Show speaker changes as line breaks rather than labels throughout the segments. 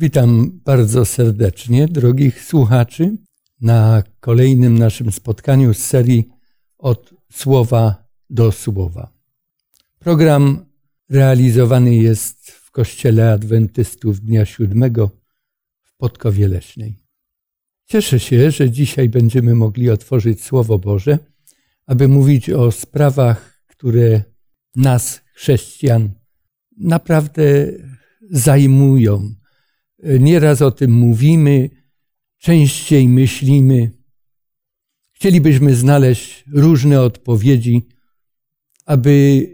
Witam bardzo serdecznie drogich słuchaczy na kolejnym naszym spotkaniu z serii Od Słowa do Słowa. Program realizowany jest w Kościele Adwentystów Dnia Siódmego w Podkowie Leśnej. Cieszę się, że dzisiaj będziemy mogli otworzyć Słowo Boże, aby mówić o sprawach, które nas, chrześcijan, naprawdę zajmują. Nieraz o tym mówimy, częściej myślimy. Chcielibyśmy znaleźć różne odpowiedzi, aby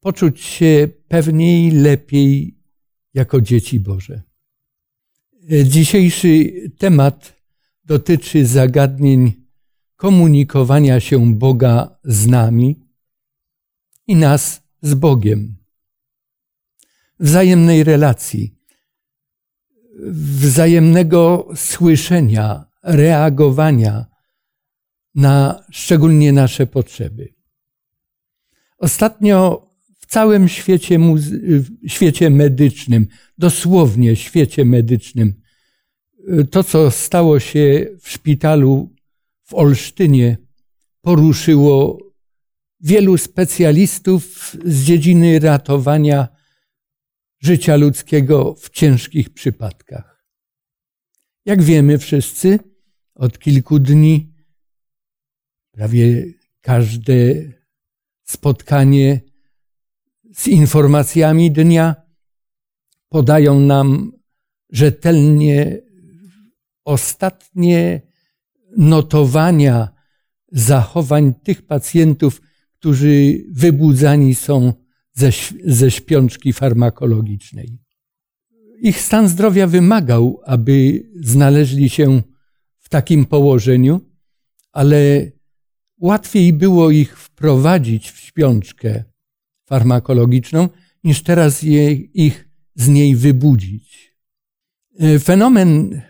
poczuć się pewniej, lepiej jako dzieci Boże. Dzisiejszy temat dotyczy zagadnień komunikowania się Boga z nami i nas z Bogiem wzajemnej relacji, wzajemnego słyszenia, reagowania na szczególnie nasze potrzeby. Ostatnio w całym świecie, świecie medycznym, dosłownie świecie medycznym, to, co stało się w szpitalu w Olsztynie, poruszyło wielu specjalistów z dziedziny ratowania życia ludzkiego w ciężkich przypadkach. Jak wiemy wszyscy, od kilku dni prawie każde spotkanie z informacjami dnia podają nam rzetelnie ostatnie notowania zachowań tych pacjentów, którzy wybudzani są ze, ze śpiączki farmakologicznej. Ich stan zdrowia wymagał, aby znaleźli się w takim położeniu, ale łatwiej było ich wprowadzić w śpiączkę farmakologiczną, niż teraz je, ich z niej wybudzić. E, fenomen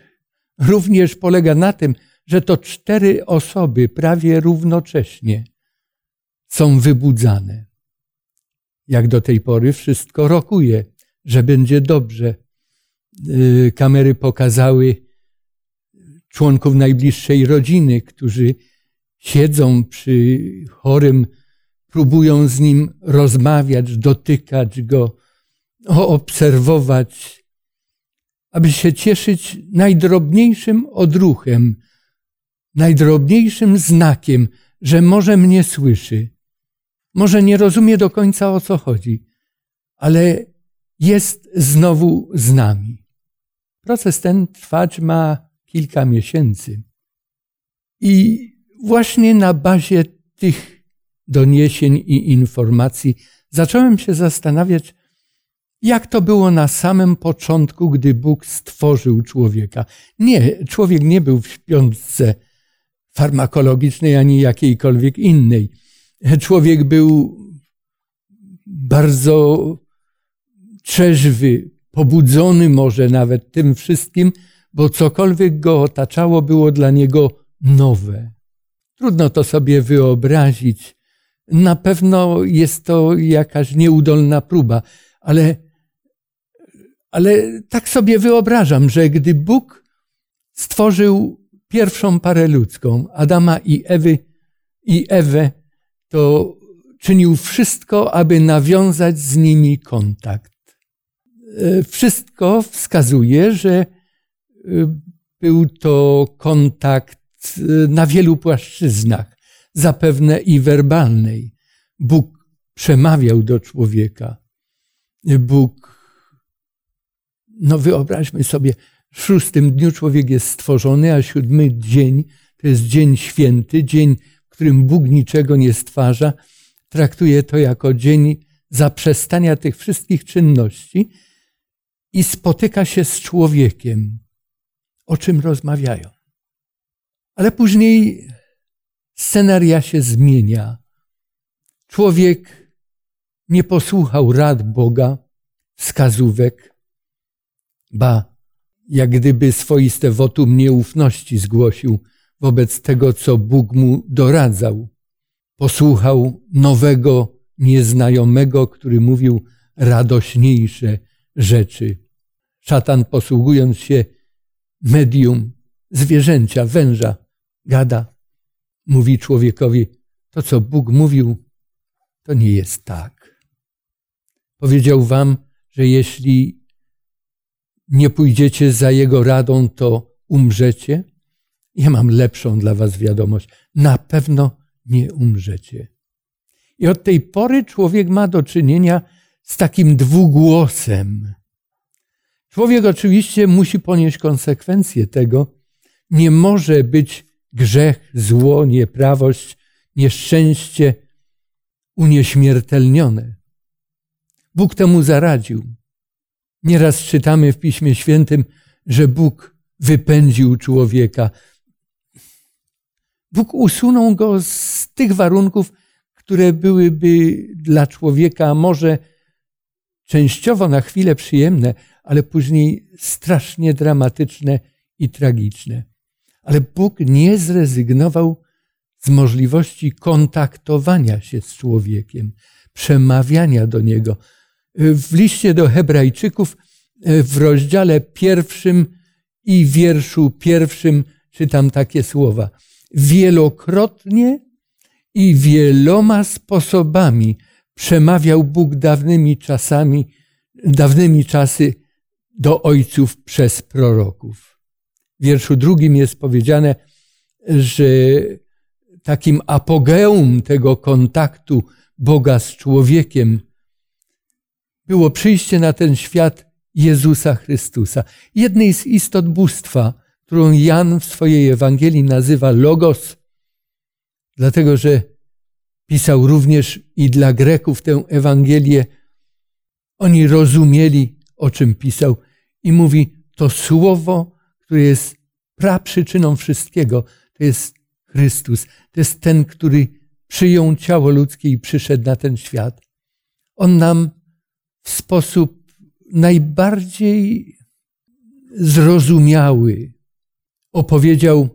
również polega na tym, że to cztery osoby prawie równocześnie są wybudzane jak do tej pory, wszystko rokuje, że będzie dobrze. Y, kamery pokazały członków najbliższej rodziny, którzy siedzą przy chorym, próbują z nim rozmawiać, dotykać go, obserwować, aby się cieszyć najdrobniejszym odruchem, najdrobniejszym znakiem, że może mnie słyszy, może nie rozumie do końca o co chodzi, ale jest znowu z nami. Proces ten trwać ma kilka miesięcy. I właśnie na bazie tych doniesień i informacji zacząłem się zastanawiać, jak to było na samym początku, gdy Bóg stworzył człowieka. Nie, człowiek nie był w śpiączce farmakologicznej ani jakiejkolwiek innej człowiek był bardzo trzeźwy, pobudzony może nawet tym wszystkim, bo cokolwiek go otaczało, było dla niego nowe. Trudno to sobie wyobrazić. Na pewno jest to jakaś nieudolna próba, ale, ale tak sobie wyobrażam, że gdy Bóg stworzył pierwszą parę ludzką, Adama i Ewy i Ewę, to czynił wszystko, aby nawiązać z nimi kontakt. E, wszystko wskazuje, że e, był to kontakt e, na wielu płaszczyznach, zapewne i werbalnej. Bóg przemawiał do człowieka. Bóg, no wyobraźmy sobie, w szóstym dniu człowiek jest stworzony, a siódmy dzień to jest dzień święty, dzień którym Bóg niczego nie stwarza, traktuje to jako dzień zaprzestania tych wszystkich czynności i spotyka się z człowiekiem, o czym rozmawiają. Ale później scenaria się zmienia. Człowiek nie posłuchał rad Boga, wskazówek, ba, jak gdyby swoiste wotum nieufności zgłosił wobec tego, co Bóg mu doradzał. Posłuchał nowego, nieznajomego, który mówił radośniejsze rzeczy. Szatan posługując się medium zwierzęcia, węża, gada, mówi człowiekowi, to co Bóg mówił, to nie jest tak. Powiedział wam, że jeśli nie pójdziecie za Jego radą, to umrzecie. Ja mam lepszą dla was wiadomość. Na pewno nie umrzecie. I od tej pory człowiek ma do czynienia z takim dwugłosem. Człowiek oczywiście musi ponieść konsekwencje tego. Nie może być grzech, zło, nieprawość, nieszczęście unieśmiertelnione. Bóg temu zaradził. Nieraz czytamy w Piśmie Świętym, że Bóg wypędził człowieka. Bóg usunął go z tych warunków, które byłyby dla człowieka może częściowo na chwilę przyjemne, ale później strasznie dramatyczne i tragiczne. Ale Bóg nie zrezygnował z możliwości kontaktowania się z człowiekiem, przemawiania do niego. W liście do Hebrajczyków w rozdziale pierwszym i wierszu pierwszym czytam takie słowa. Wielokrotnie i wieloma sposobami przemawiał Bóg dawnymi czasami, dawnymi czasy do ojców przez proroków. W wierszu drugim jest powiedziane, że takim apogeum tego kontaktu Boga z człowiekiem było przyjście na ten świat Jezusa Chrystusa. Jednej z istot bóstwa, którą Jan w swojej Ewangelii nazywa Logos, dlatego że pisał również i dla Greków tę Ewangelię. Oni rozumieli, o czym pisał, i mówi: To słowo, które jest praprzyczyną wszystkiego, to jest Chrystus. To jest ten, który przyjął ciało ludzkie i przyszedł na ten świat. On nam w sposób najbardziej zrozumiały opowiedział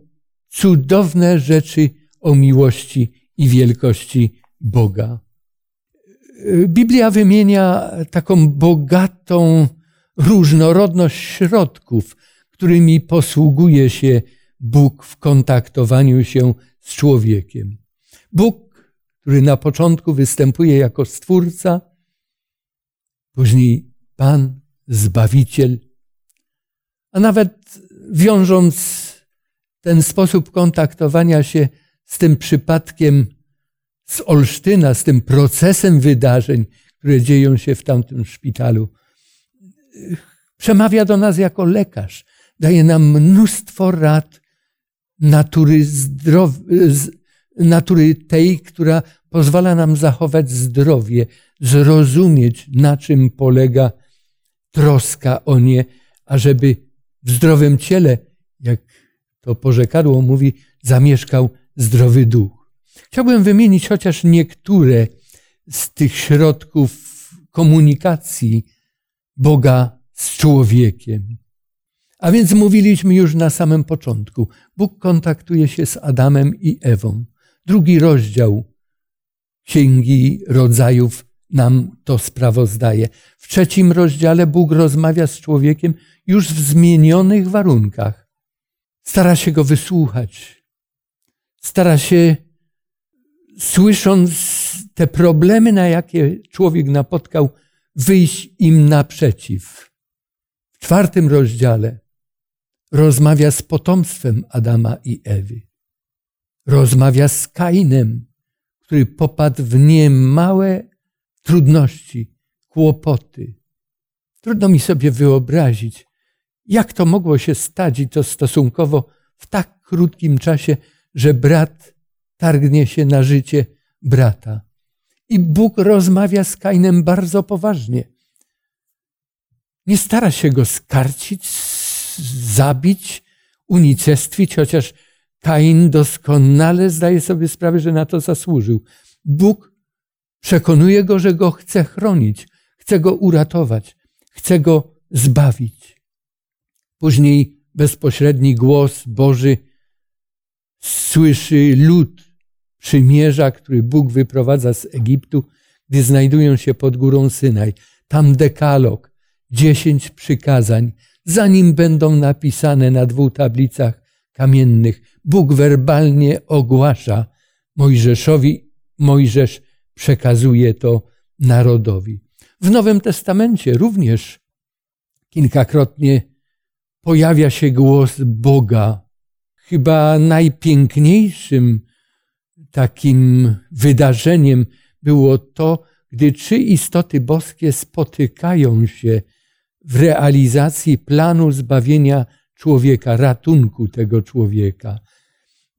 cudowne rzeczy o miłości i wielkości Boga. Biblia wymienia taką bogatą różnorodność środków, którymi posługuje się Bóg w kontaktowaniu się z człowiekiem. Bóg, który na początku występuje jako Stwórca, później Pan, Zbawiciel, a nawet wiążąc ten sposób kontaktowania się z tym przypadkiem z Olsztyna, z tym procesem wydarzeń, które dzieją się w tamtym szpitalu, przemawia do nas jako lekarz, daje nam mnóstwo rad natury, zdrow... natury tej, która pozwala nam zachować zdrowie, zrozumieć, na czym polega troska o nie, ażeby w zdrowym ciele, to porzekadło mówi, zamieszkał zdrowy duch. Chciałbym wymienić chociaż niektóre z tych środków komunikacji Boga z człowiekiem. A więc mówiliśmy już na samym początku. Bóg kontaktuje się z Adamem i Ewą. Drugi rozdział Księgi Rodzajów nam to sprawozdaje. W trzecim rozdziale Bóg rozmawia z człowiekiem już w zmienionych warunkach. Stara się go wysłuchać. Stara się, słysząc te problemy, na jakie człowiek napotkał, wyjść im naprzeciw. W czwartym rozdziale rozmawia z potomstwem Adama i Ewy. Rozmawia z Kainem, który popadł w niemałe trudności, kłopoty. Trudno mi sobie wyobrazić, jak to mogło się stać i to stosunkowo w tak krótkim czasie, że brat targnie się na życie brata. I Bóg rozmawia z Kainem bardzo poważnie. Nie stara się go skarcić, zabić, unicestwić, chociaż Kain doskonale zdaje sobie sprawę, że na to zasłużył. Bóg przekonuje go, że go chce chronić, chce go uratować, chce go zbawić. Później bezpośredni głos Boży słyszy lud przymierza, który Bóg wyprowadza z Egiptu, gdy znajdują się pod górą Synaj. Tam dekalog, dziesięć przykazań, zanim będą napisane na dwóch tablicach kamiennych. Bóg werbalnie ogłasza Mojżeszowi, Mojżesz przekazuje to narodowi. W Nowym Testamencie również kilkakrotnie pojawia się głos Boga. Chyba najpiękniejszym takim wydarzeniem było to, gdy trzy istoty boskie spotykają się w realizacji planu zbawienia człowieka, ratunku tego człowieka.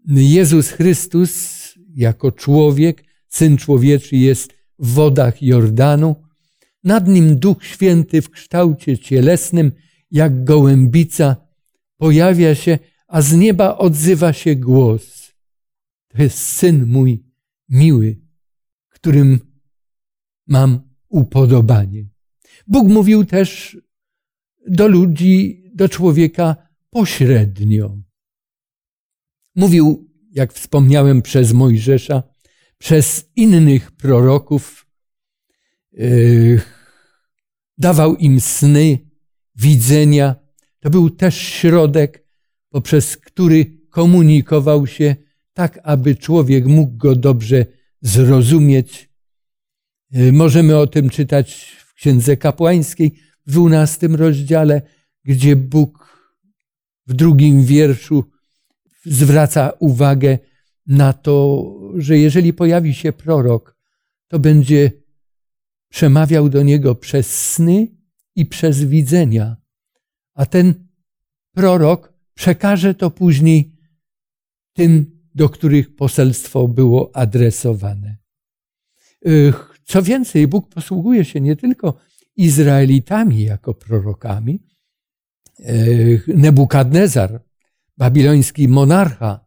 Jezus Chrystus jako człowiek, syn człowieczy jest w wodach Jordanu. Nad nim Duch Święty w kształcie cielesnym, jak gołębica, pojawia się, a z nieba odzywa się głos. To jest syn mój miły, którym mam upodobanie. Bóg mówił też do ludzi, do człowieka pośrednio. Mówił, jak wspomniałem, przez Mojżesza, przez innych proroków, yy, dawał im sny, widzenia. To był też środek, poprzez który komunikował się tak, aby człowiek mógł go dobrze zrozumieć. Yy, możemy o tym czytać w Księdze Kapłańskiej, w dwunastym rozdziale, gdzie Bóg w drugim wierszu zwraca uwagę na to, że jeżeli pojawi się prorok, to będzie przemawiał do niego przez sny i przez widzenia. A ten prorok przekaże to później tym, do których poselstwo było adresowane. Co więcej, Bóg posługuje się nie tylko Izraelitami jako prorokami. Nebukadnezar, babiloński monarcha,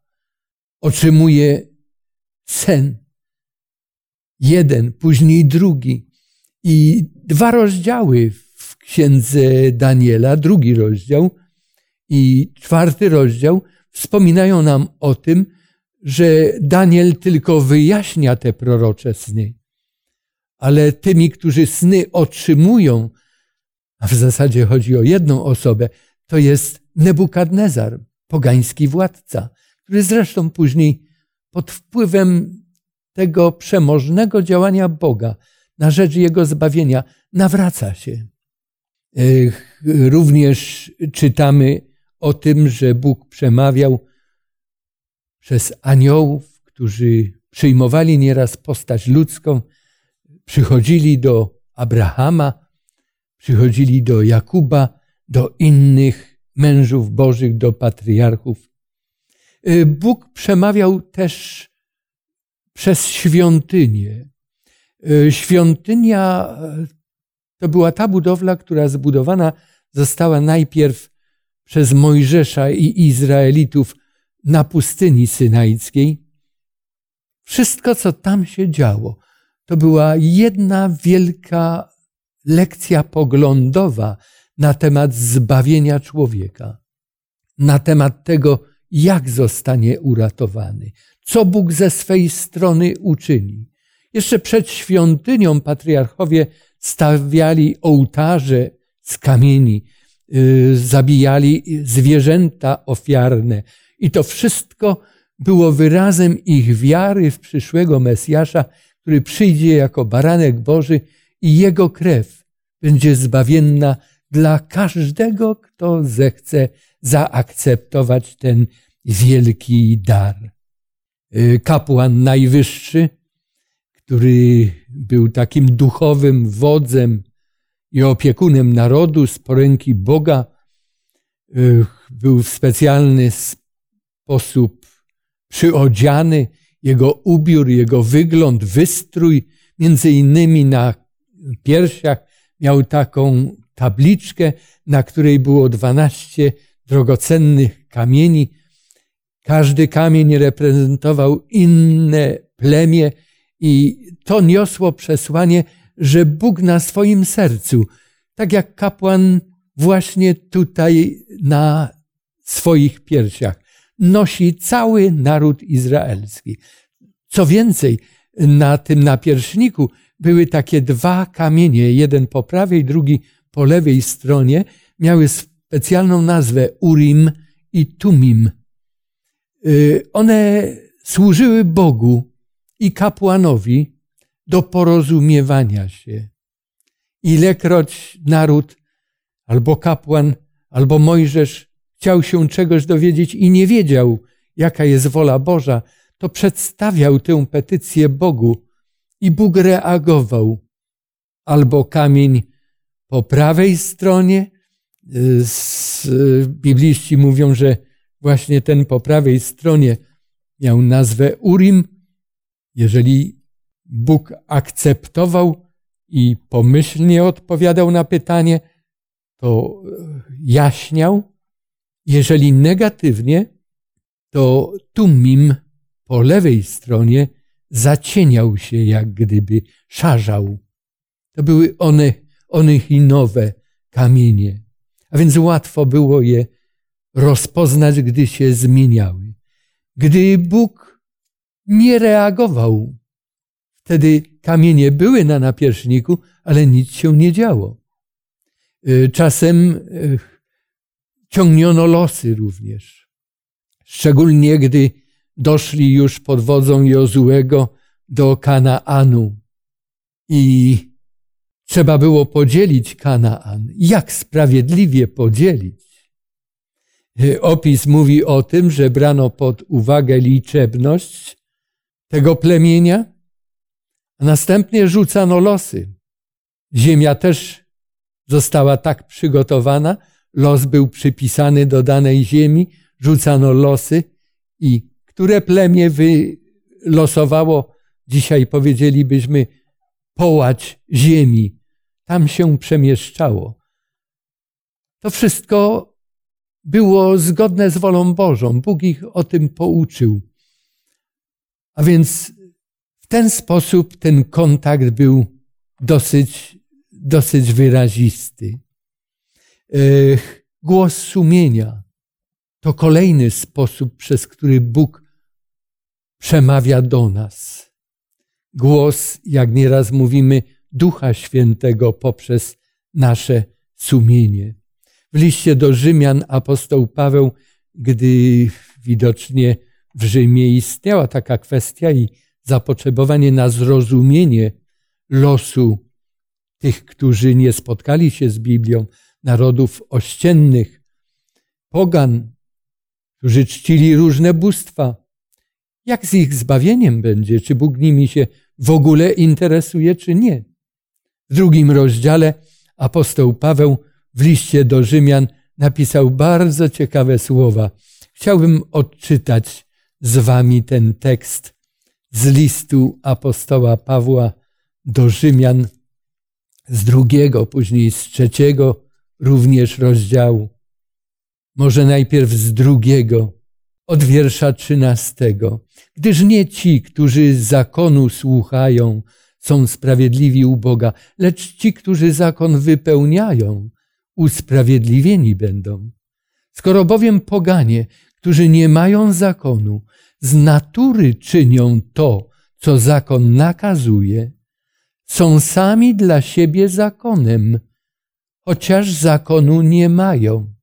otrzymuje sen. Jeden, później drugi. I dwa rozdziały w księdze Daniela, drugi rozdział i czwarty rozdział wspominają nam o tym, że Daniel tylko wyjaśnia te prorocze sny. Ale tymi, którzy sny otrzymują, a w zasadzie chodzi o jedną osobę, to jest Nebukadnezar, pogański władca, który zresztą później pod wpływem tego przemożnego działania Boga na rzecz Jego zbawienia nawraca się. Również czytamy o tym, że Bóg przemawiał przez aniołów, którzy przyjmowali nieraz postać ludzką, przychodzili do Abrahama, przychodzili do Jakuba, do innych mężów bożych, do patriarchów. Y, Bóg przemawiał też przez świątynię. Y, świątynia to była ta budowla, która zbudowana została najpierw przez Mojżesza i Izraelitów na pustyni synajskiej. Wszystko, co tam się działo, to była jedna wielka lekcja poglądowa na temat zbawienia człowieka, na temat tego, jak zostanie uratowany, co Bóg ze swej strony uczyni. Jeszcze przed świątynią patriarchowie stawiali ołtarze z kamieni, yy, zabijali zwierzęta ofiarne i to wszystko było wyrazem ich wiary w przyszłego Mesjasza, który przyjdzie jako baranek Boży i jego krew będzie zbawienna dla każdego, kto zechce zaakceptować ten wielki dar. Y, kapłan najwyższy, który był takim duchowym wodzem i opiekunem narodu z poręki Boga, y, był w specjalny sposób przyodziany, jego ubiór, jego wygląd, wystrój, między innymi na piersiach miał taką tabliczkę, na której było dwanaście drogocennych kamieni. Każdy kamień reprezentował inne plemię i to niosło przesłanie, że Bóg na swoim sercu, tak jak kapłan właśnie tutaj na swoich piersiach, nosi cały naród izraelski. Co więcej, na tym napierśniku były takie dwa kamienie, jeden po prawej, drugi po lewej stronie miały specjalną nazwę Urim i Tumim. Y, one służyły Bogu i kapłanowi do porozumiewania się. Ilekroć naród, albo kapłan, albo Mojżesz chciał się czegoś dowiedzieć i nie wiedział, jaka jest wola Boża, to przedstawiał tę petycję Bogu i Bóg reagował. Albo kamień po prawej stronie, bibliści mówią, że właśnie ten po prawej stronie miał nazwę Urim. Jeżeli Bóg akceptował i pomyślnie odpowiadał na pytanie, to jaśniał. Jeżeli negatywnie, to Tumim po lewej stronie zacieniał się, jak gdyby szarzał. To były one, one i nowe kamienie. A więc łatwo było je rozpoznać, gdy się zmieniały. Gdy Bóg nie reagował, wtedy kamienie były na napierśniku, ale nic się nie działo. Y, czasem y, ciągniono losy również. Szczególnie gdy doszli już pod wodzą Jozułego do Kanaanu i trzeba było podzielić Kanaan. Jak sprawiedliwie podzielić? Opis mówi o tym, że brano pod uwagę liczebność tego plemienia, a następnie rzucano losy. Ziemia też została tak przygotowana, los był przypisany do danej ziemi, rzucano losy i które plemię wylosowało, dzisiaj powiedzielibyśmy, połać ziemi, tam się przemieszczało. To wszystko było zgodne z wolą Bożą. Bóg ich o tym pouczył. A więc w ten sposób ten kontakt był dosyć, dosyć wyrazisty. Głos sumienia to kolejny sposób, przez który Bóg przemawia do nas. Głos, jak nieraz mówimy, Ducha Świętego poprzez nasze sumienie. W liście do Rzymian apostoł Paweł, gdy widocznie w Rzymie istniała taka kwestia i zapotrzebowanie na zrozumienie losu tych, którzy nie spotkali się z Biblią, narodów ościennych, pogan, którzy czcili różne bóstwa. Jak z ich zbawieniem będzie? Czy Bóg nimi się w ogóle interesuje, czy nie? W drugim rozdziale apostoł Paweł w liście do Rzymian napisał bardzo ciekawe słowa. Chciałbym odczytać z wami ten tekst z listu apostoła Pawła do Rzymian z drugiego, później z trzeciego również rozdziału. Może najpierw z drugiego, od wiersza trzynastego. Gdyż nie ci, którzy zakonu słuchają, są sprawiedliwi u Boga, lecz ci, którzy zakon wypełniają, usprawiedliwieni będą. Skoro bowiem poganie, którzy nie mają zakonu, z natury czynią to, co zakon nakazuje, są sami dla siebie zakonem, chociaż zakonu nie mają.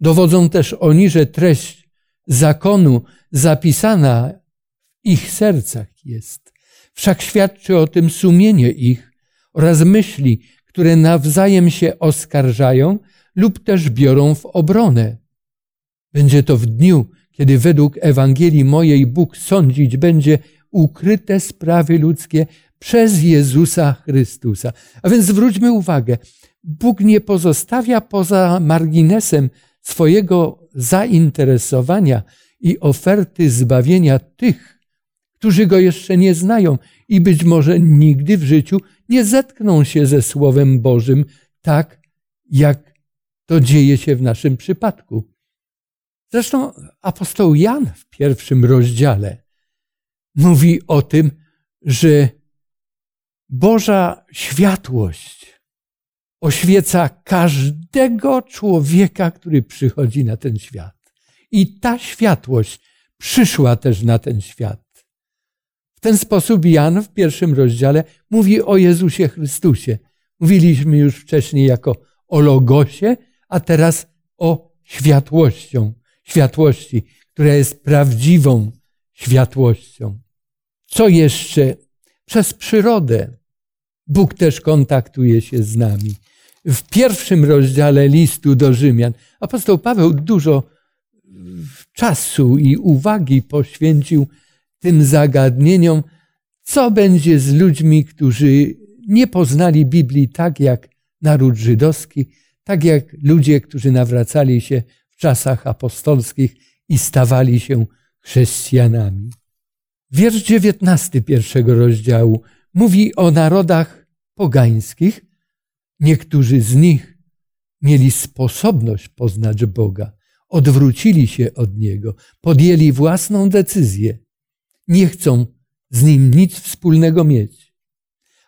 Dowodzą też oni, że treść zakonu zapisana w ich sercach jest. Wszak świadczy o tym sumienie ich oraz myśli, które nawzajem się oskarżają lub też biorą w obronę. Będzie to w dniu, kiedy według Ewangelii mojej Bóg sądzić będzie ukryte sprawy ludzkie przez Jezusa Chrystusa. A więc zwróćmy uwagę, Bóg nie pozostawia poza marginesem swojego zainteresowania i oferty zbawienia tych, którzy go jeszcze nie znają i być może nigdy w życiu nie zetkną się ze Słowem Bożym tak, jak to dzieje się w naszym przypadku. Zresztą apostoł Jan w pierwszym rozdziale mówi o tym, że Boża światłość oświeca każdego człowieka, który przychodzi na ten świat. I ta światłość przyszła też na ten świat ten sposób Jan w pierwszym rozdziale mówi o Jezusie Chrystusie. Mówiliśmy już wcześniej jako o logosie, a teraz o światłością, światłości, która jest prawdziwą światłością. Co jeszcze? Przez przyrodę Bóg też kontaktuje się z nami. W pierwszym rozdziale listu do Rzymian apostoł Paweł dużo czasu i uwagi poświęcił tym zagadnieniom, co będzie z ludźmi, którzy nie poznali Biblii tak jak naród żydowski, tak jak ludzie, którzy nawracali się czasach apostolskich i stawali się chrześcijanami. Wiersz dziewiętnasty pierwszego rozdziału mówi o narodach pogańskich. Niektórzy z nich mieli sposobność poznać Boga, odwrócili się od Niego, podjęli własną decyzję. Nie chcą z Nim nic wspólnego mieć.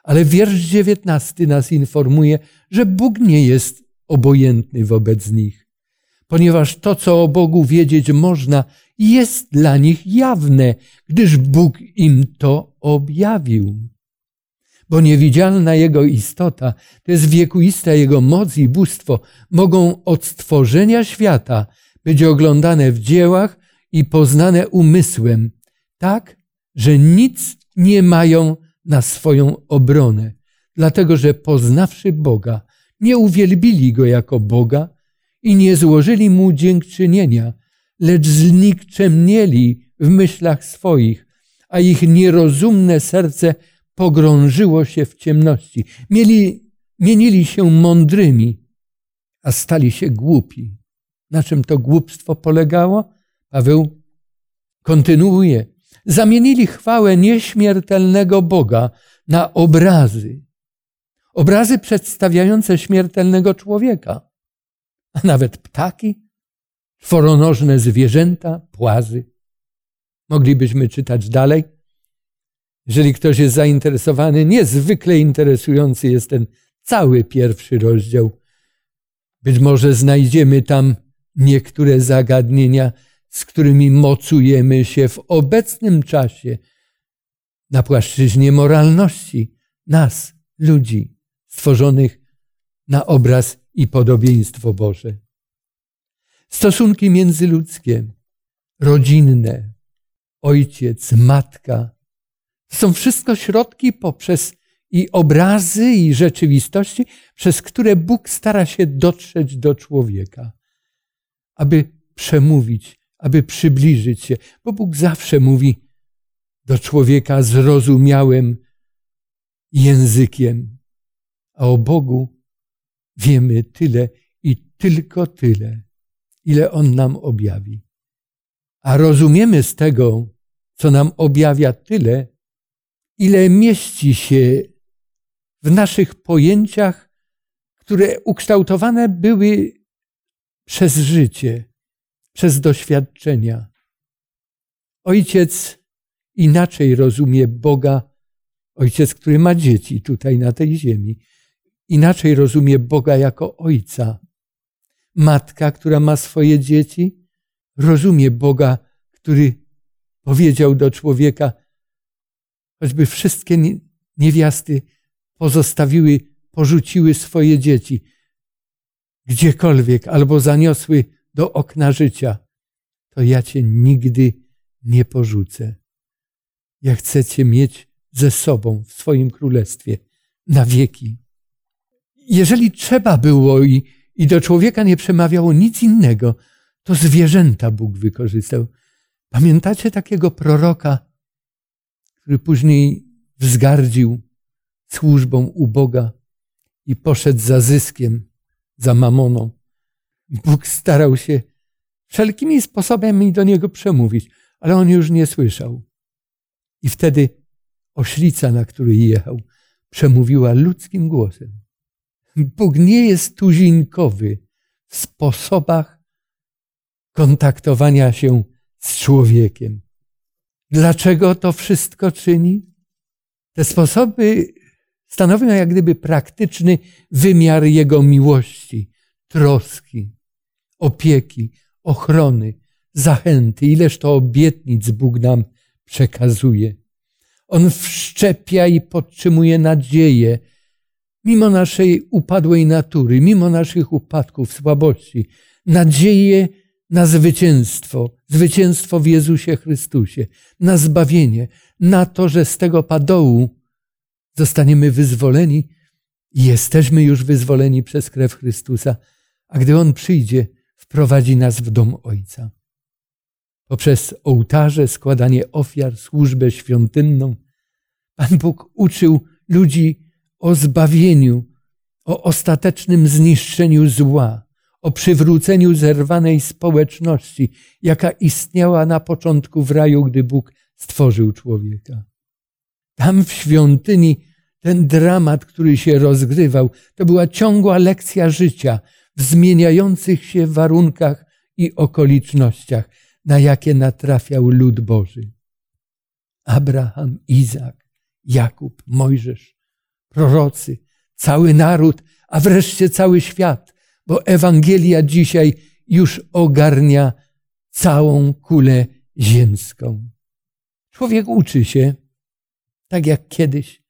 Ale wiersz dziewiętnasty nas informuje, że Bóg nie jest obojętny wobec nich, ponieważ to, co o Bogu wiedzieć można, jest dla nich jawne, gdyż Bóg im to objawił. Bo niewidzialna Jego istota, to jest wiekuista Jego moc i bóstwo, mogą od stworzenia świata być oglądane w dziełach i poznane umysłem, tak, że nic nie mają na swoją obronę, dlatego że poznawszy Boga, nie uwielbili Go jako Boga i nie złożyli Mu dziękczynienia, lecz znikczemnieli w myślach swoich, a ich nierozumne serce pogrążyło się w ciemności. Mieli, mienili się mądrymi, a stali się głupi. Na czym to głupstwo polegało? Paweł kontynuuje. Zamienili chwałę nieśmiertelnego Boga na obrazy. Obrazy przedstawiające śmiertelnego człowieka, a nawet ptaki, czworonożne zwierzęta, płazy. Moglibyśmy czytać dalej. Jeżeli ktoś jest zainteresowany, niezwykle interesujący jest ten cały pierwszy rozdział. Być może znajdziemy tam niektóre zagadnienia, z którymi mocujemy się w obecnym czasie na płaszczyźnie moralności nas, ludzi, stworzonych na obraz i podobieństwo Boże. Stosunki międzyludzkie, rodzinne, ojciec, matka, są wszystko środki poprzez i obrazy, i rzeczywistości, przez które Bóg stara się dotrzeć do człowieka, aby przemówić, aby przybliżyć się, bo Bóg zawsze mówi do człowieka zrozumiałym językiem, a o Bogu wiemy tyle i tylko tyle, ile On nam objawi. A rozumiemy z tego, co nam objawia tyle, ile mieści się w naszych pojęciach, które ukształtowane były przez życie, przez doświadczenia. Ojciec inaczej rozumie Boga, ojciec, który ma dzieci tutaj na tej ziemi, inaczej rozumie Boga jako ojca. Matka, która ma swoje dzieci, rozumie Boga, który powiedział do człowieka, choćby wszystkie niewiasty pozostawiły, porzuciły swoje dzieci gdziekolwiek albo zaniosły do okna życia, to ja cię nigdy nie porzucę. Ja chcę cię mieć ze sobą w swoim królestwie na wieki. Jeżeli trzeba było i, i do człowieka nie przemawiało nic innego, to zwierzęta Bóg wykorzystał. Pamiętacie takiego proroka, który później wzgardził służbą u Boga i poszedł za zyskiem, za mamoną. Bóg starał się wszelkimi sposobami do niego przemówić, ale on już nie słyszał. I wtedy oślica, na której jechał, przemówiła ludzkim głosem. Bóg nie jest tuzinkowy w sposobach kontaktowania się z człowiekiem. Dlaczego to wszystko czyni? Te sposoby stanowią jak gdyby praktyczny wymiar Jego miłości, troski, opieki, ochrony, zachęty. Ileż to obietnic Bóg nam przekazuje. On wszczepia i podtrzymuje nadzieję mimo naszej upadłej natury, mimo naszych upadków, słabości, nadzieję na zwycięstwo, zwycięstwo w Jezusie Chrystusie, na zbawienie, na to, że z tego padołu zostaniemy wyzwoleni i jesteśmy już wyzwoleni przez krew Chrystusa, a gdy On przyjdzie, wprowadzi nas w dom Ojca. Poprzez ołtarze, składanie ofiar, służbę świątynną, Pan Bóg uczył ludzi o zbawieniu, o ostatecznym zniszczeniu zła, o przywróceniu zerwanej społeczności, jaka istniała na początku w raju, gdy Bóg stworzył człowieka. Tam w świątyni ten dramat, który się rozgrywał, to była ciągła lekcja życia w zmieniających się warunkach i okolicznościach, na jakie natrafiał lud Boży. Abraham, Izak, Jakub, Mojżesz, prorocy, cały naród, a wreszcie cały świat, bo Ewangelia dzisiaj już ogarnia całą kulę ziemską. Człowiek uczy się, tak jak kiedyś,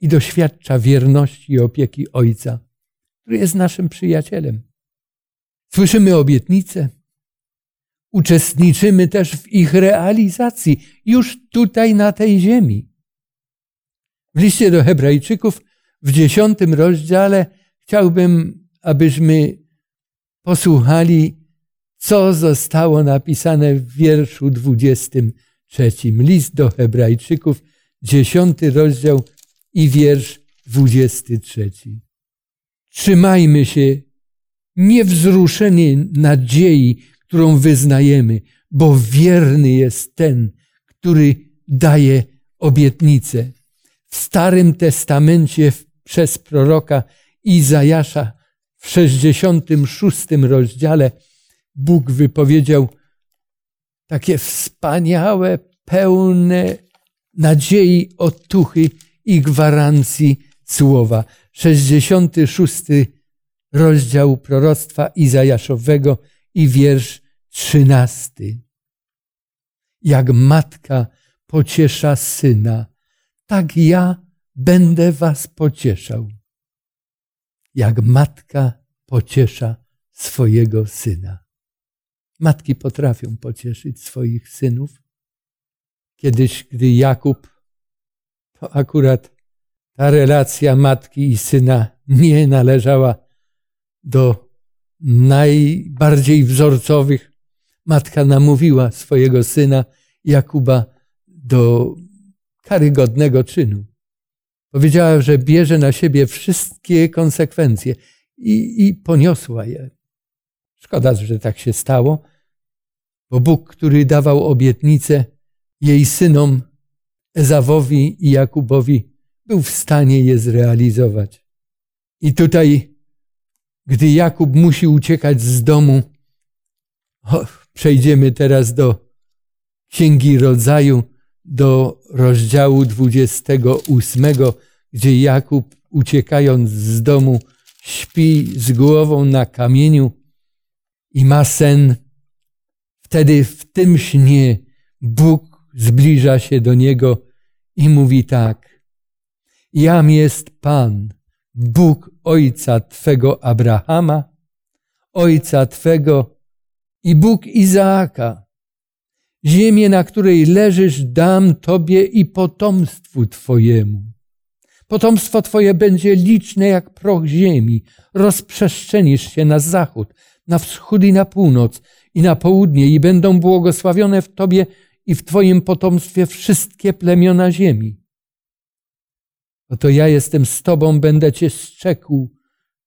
i doświadcza wierności i opieki Ojca, który jest naszym przyjacielem. Słyszymy obietnice, uczestniczymy też w ich realizacji już tutaj na tej ziemi. W liście do Hebrajczyków w dziesiątym rozdziale chciałbym, abyśmy posłuchali, co zostało napisane w wierszu dwudziestym trzecim. List do Hebrajczyków, dziesiąty rozdział i wiersz dwudziesty trzeci. Trzymajmy się niewzruszenie nadziei, którą wyznajemy, bo wierny jest ten, który daje obietnicę. Starym Testamencie przez proroka Izajasza w 66 rozdziale Bóg wypowiedział takie wspaniałe, pełne nadziei, otuchy i gwarancji słowa. 66 rozdział proroctwa Izajaszowego i wiersz 13. Jak matka pociesza syna, tak ja będę was pocieszał. Jak matka pociesza swojego syna. Matki potrafią pocieszyć swoich synów. Kiedyś, gdy Jakub to akurat ta relacja matki i syna nie należała do najbardziej wzorcowych. Matka namówiła swojego syna Jakuba do karygodnego czynu. Powiedziała, że bierze na siebie wszystkie konsekwencje i, i poniosła je. Szkoda, że tak się stało, bo Bóg, który dawał obietnicę jej synom, Ezawowi i Jakubowi był w stanie je zrealizować. I tutaj, gdy Jakub musi uciekać z domu, przejdziemy teraz do Księgi Rodzaju, do rozdziału 28, gdzie Jakub, uciekając z domu, śpi z głową na kamieniu i ma sen. Wtedy w tym śnie Bóg zbliża się do niego i mówi tak. Jam jest Pan, Bóg Ojca Twego Abrahama, Ojca Twego i Bóg Izaaka. Ziemię, na której leżysz, dam Tobie i potomstwu Twojemu. Potomstwo Twoje będzie liczne jak proch ziemi. Rozprzestrzenisz się na zachód, na wschód i na północ i na południe i będą błogosławione w Tobie i w Twoim potomstwie wszystkie plemiona ziemi. Oto ja jestem z Tobą, będę Cię strzekł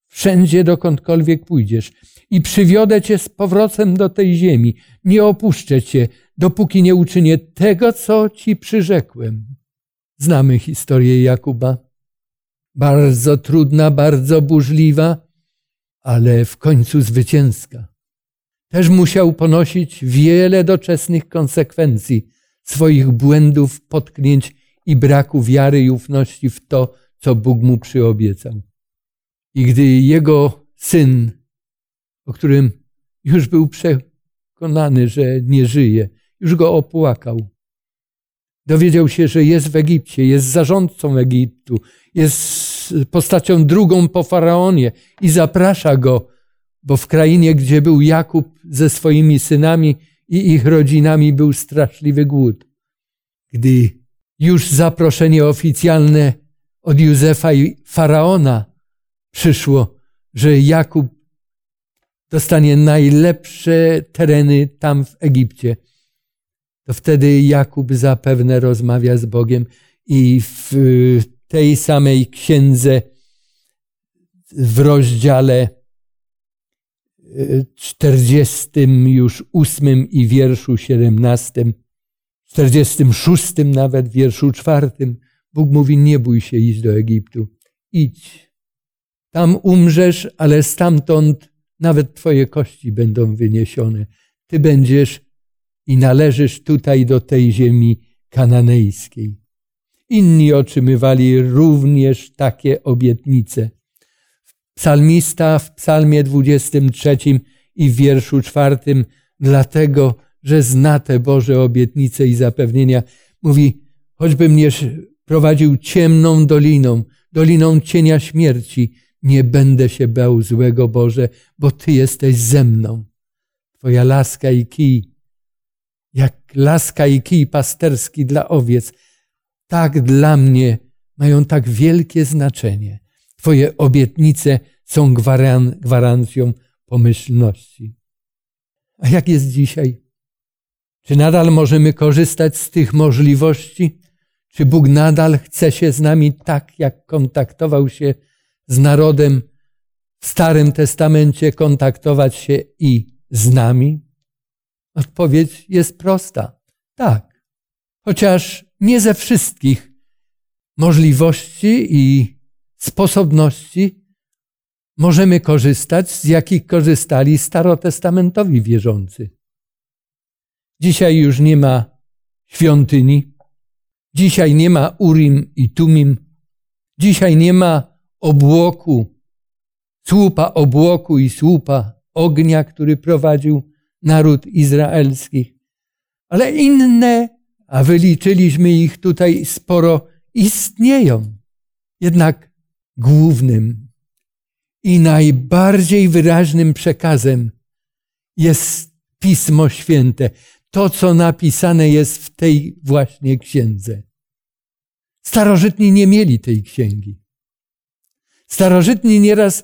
wszędzie, dokądkolwiek pójdziesz i przywiodę Cię z powrotem do tej ziemi. Nie opuszczę Cię, dopóki nie uczynię tego, co Ci przyrzekłem. Znamy historię Jakuba. Bardzo trudna, bardzo burzliwa, ale w końcu zwycięska też musiał ponosić wiele doczesnych konsekwencji swoich błędów, potknięć i braku wiary i ufności w to, co Bóg mu przyobiecał. I gdy jego syn, o którym już był przekonany, że nie żyje, już go opłakał, dowiedział się, że jest w Egipcie, jest zarządcą Egiptu, jest postacią drugą po faraonie i zaprasza go, bo w krainie, gdzie był Jakub ze swoimi synami i ich rodzinami, był straszliwy głód. Gdy już zaproszenie oficjalne od Józefa i faraona przyszło, że Jakub dostanie najlepsze tereny tam w Egipcie, to wtedy Jakub zapewne rozmawia z Bogiem i w tej samej księdze w rozdziale 40 e, już i wierszu 17, 46 nawet wierszu czwartym Bóg mówi nie bój się iść do Egiptu. Idź. Tam umrzesz, ale stamtąd nawet twoje kości będą wyniesione. Ty będziesz i należysz tutaj do tej ziemi kananejskiej. Inni otrzymywali również takie obietnice. Psalmista w psalmie 23 i w wierszu czwartym, dlatego, że zna te Boże obietnice i zapewnienia, mówi, choćby mnie prowadził ciemną doliną, doliną cienia śmierci, nie będę się bał złego Boże, bo Ty jesteś ze mną. Twoja laska i kij, jak laska i kij pasterski dla owiec, tak dla mnie mają tak wielkie znaczenie. Twoje obietnice są gwaran gwarancją pomyślności. A jak jest dzisiaj? Czy nadal możemy korzystać z tych możliwości? Czy Bóg nadal chce się z nami tak, jak kontaktował się z narodem w Starym Testamencie, kontaktować się i z nami? Odpowiedź jest prosta. Tak. Chociaż nie ze wszystkich możliwości i sposobności możemy korzystać, z jakich korzystali starotestamentowi wierzący. Dzisiaj już nie ma świątyni, dzisiaj nie ma Urim i Tumim, dzisiaj nie ma obłoku, słupa obłoku i słupa ognia, który prowadził naród izraelski. Ale inne, a wyliczyliśmy ich tutaj sporo, istnieją. Jednak głównym i najbardziej wyraźnym przekazem jest Pismo Święte, to co napisane jest w tej właśnie księdze. Starożytni nie mieli tej księgi. Starożytni nieraz,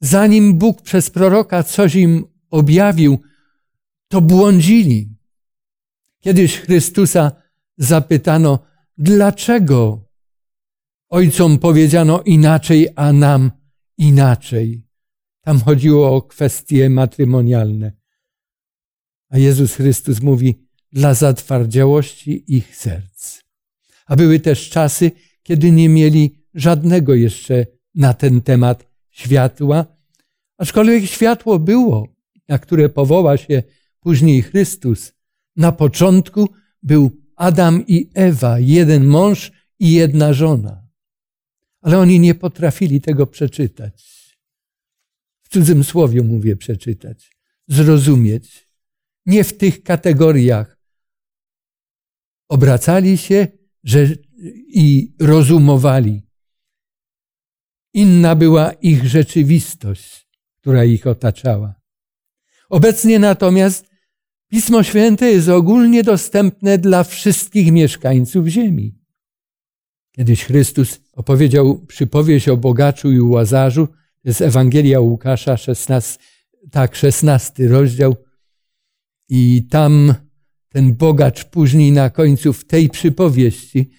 zanim Bóg przez proroka coś im objawił, to błądzili. Kiedyś Chrystusa zapytano, dlaczego ojcom powiedziano inaczej, a nam inaczej. Tam chodziło o kwestie matrymonialne. A Jezus Chrystus mówi, dla zatwardziałości ich serc. A były też czasy, kiedy nie mieli żadnego jeszcze na ten temat światła, aczkolwiek światło było, na które powoła się później Chrystus. Na początku był Adam i Ewa, jeden mąż i jedna żona. Ale oni nie potrafili tego przeczytać. W cudzym słowie mówię przeczytać, zrozumieć. Nie w tych kategoriach. Obracali się że, i rozumowali. Inna była ich rzeczywistość, która ich otaczała. Obecnie natomiast Pismo Święte jest ogólnie dostępne dla wszystkich mieszkańców ziemi. Kiedyś Chrystus opowiedział przypowieść o bogaczu i łazarzu. To jest Ewangelia Łukasza, 16, tak, 16 rozdział. I tam ten bogacz później na końcu w tej przypowieści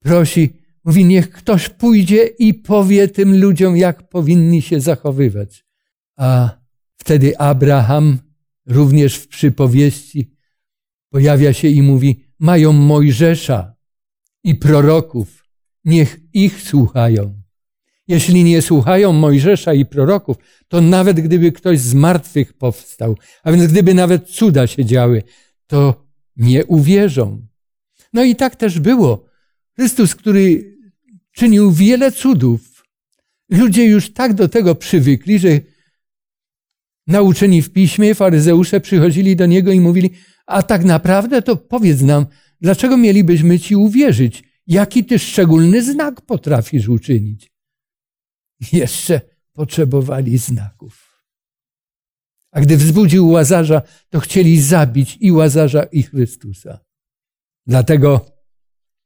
prosi, mówi, niech ktoś pójdzie i powie tym ludziom, jak powinni się zachowywać. A wtedy Abraham również w przypowieści pojawia się i mówi, mają Mojżesza i proroków, niech ich słuchają. Jeśli nie słuchają Mojżesza i proroków, to nawet gdyby ktoś z martwych powstał, a więc gdyby nawet cuda się działy, to nie uwierzą. No i tak też było. Chrystus, który czynił wiele cudów, ludzie już tak do tego przywykli, że nauczeni w piśmie, faryzeusze przychodzili do niego i mówili, a tak naprawdę to powiedz nam, dlaczego mielibyśmy ci uwierzyć, Jaki ty szczególny znak potrafisz uczynić? Jeszcze potrzebowali znaków. A gdy wzbudził Łazarza, to chcieli zabić i Łazarza, i Chrystusa. Dlatego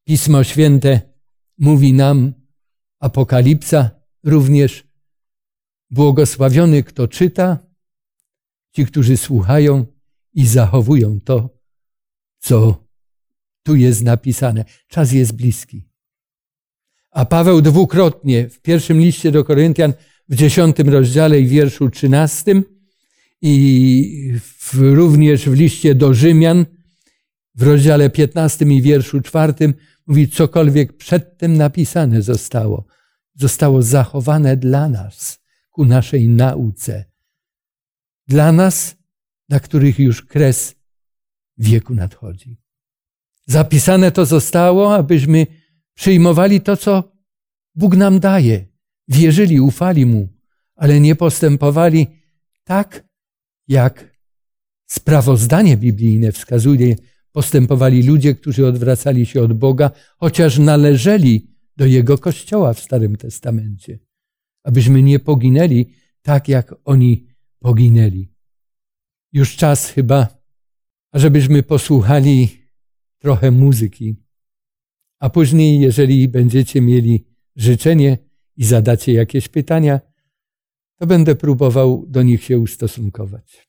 Pismo Święte mówi nam, Apokalipsa również, błogosławiony kto czyta, ci, którzy słuchają i zachowują to, co tu jest napisane. Czas jest bliski. A Paweł dwukrotnie w pierwszym liście do Koryntian w dziesiątym rozdziale i wierszu trzynastym i w, również w liście do Rzymian w rozdziale piętnastym i wierszu czwartym mówi, cokolwiek przedtem napisane zostało, zostało zachowane dla nas, ku naszej nauce. Dla nas, na których już kres wieku nadchodzi. Zapisane to zostało, abyśmy przyjmowali to, co Bóg nam daje, wierzyli, ufali Mu, ale nie postępowali tak, jak sprawozdanie biblijne wskazuje, postępowali ludzie, którzy odwracali się od Boga, chociaż należeli do Jego Kościoła w Starym Testamencie, abyśmy nie poginęli tak, jak oni poginęli. Już czas chyba, ażebyśmy posłuchali trochę muzyki, a później, jeżeli będziecie mieli życzenie i zadacie jakieś pytania, to będę próbował do nich się ustosunkować.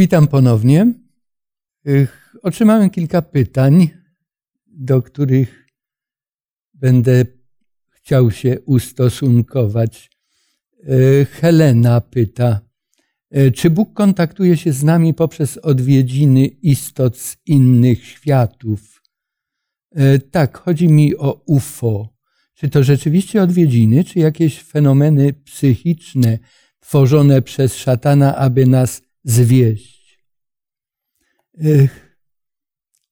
Witam ponownie. Otrzymałem kilka pytań, do których będę chciał się ustosunkować. Helena pyta, czy Bóg kontaktuje się z nami poprzez odwiedziny istot z innych światów? Tak, chodzi mi o UFO. Czy to rzeczywiście odwiedziny, czy jakieś fenomeny psychiczne tworzone przez szatana, aby nas zwieść?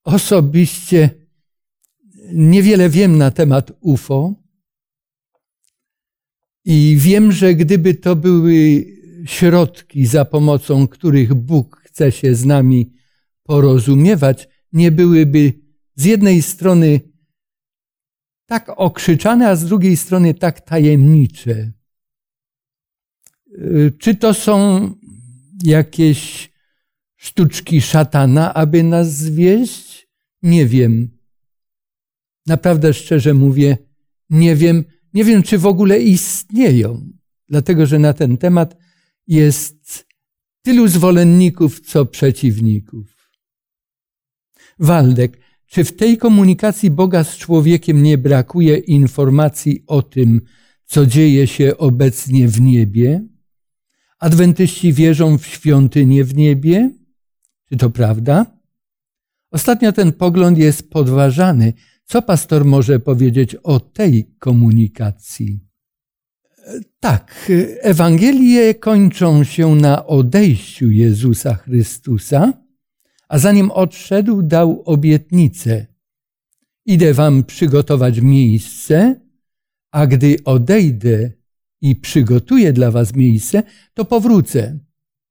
Osobiście niewiele wiem na temat UFO i wiem, że gdyby to były środki, za pomocą których Bóg chce się z nami porozumiewać, nie byłyby z jednej strony tak okrzyczane, a z drugiej strony tak tajemnicze. Czy to są jakieś sztuczki szatana, aby nas zwieść? Nie wiem. Naprawdę szczerze mówię, nie wiem. Nie wiem, czy w ogóle istnieją, dlatego że na ten temat jest tylu zwolenników, co przeciwników. Waldek, czy w tej komunikacji Boga z człowiekiem nie brakuje informacji o tym, co dzieje się obecnie w niebie? Adwentyści wierzą w świątynię w niebie? Czy to prawda? Ostatnio ten pogląd jest podważany. Co pastor może powiedzieć o tej komunikacji? Tak, Ewangelie kończą się na odejściu Jezusa Chrystusa a zanim odszedł, dał obietnicę. Idę wam przygotować miejsce, a gdy odejdę i przygotuję dla was miejsce, to powrócę.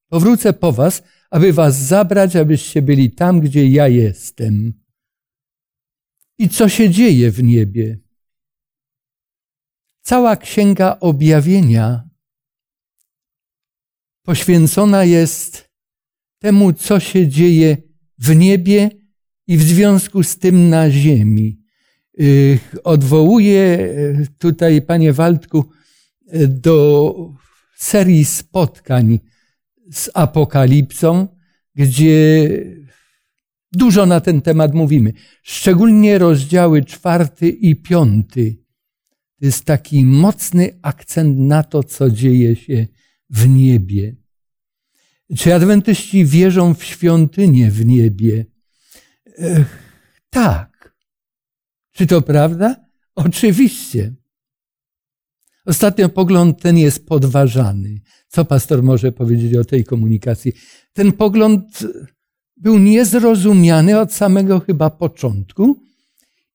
Powrócę po was, aby was zabrać, abyście byli tam, gdzie ja jestem. I co się dzieje w niebie? Cała księga objawienia poświęcona jest temu, co się dzieje w niebie i w związku z tym na ziemi. Y, odwołuję y, tutaj, panie Waldku, do serii spotkań z Apokalipsą, gdzie dużo na ten temat mówimy. Szczególnie rozdziały czwarty i piąty. To jest taki mocny akcent na to, co dzieje się w niebie. Czy adwentyści wierzą w świątynię w niebie? Ech, tak. Czy to prawda? Oczywiście. Ostatnio pogląd ten jest podważany. Co pastor może powiedzieć o tej komunikacji? Ten pogląd był niezrozumiany od samego chyba początku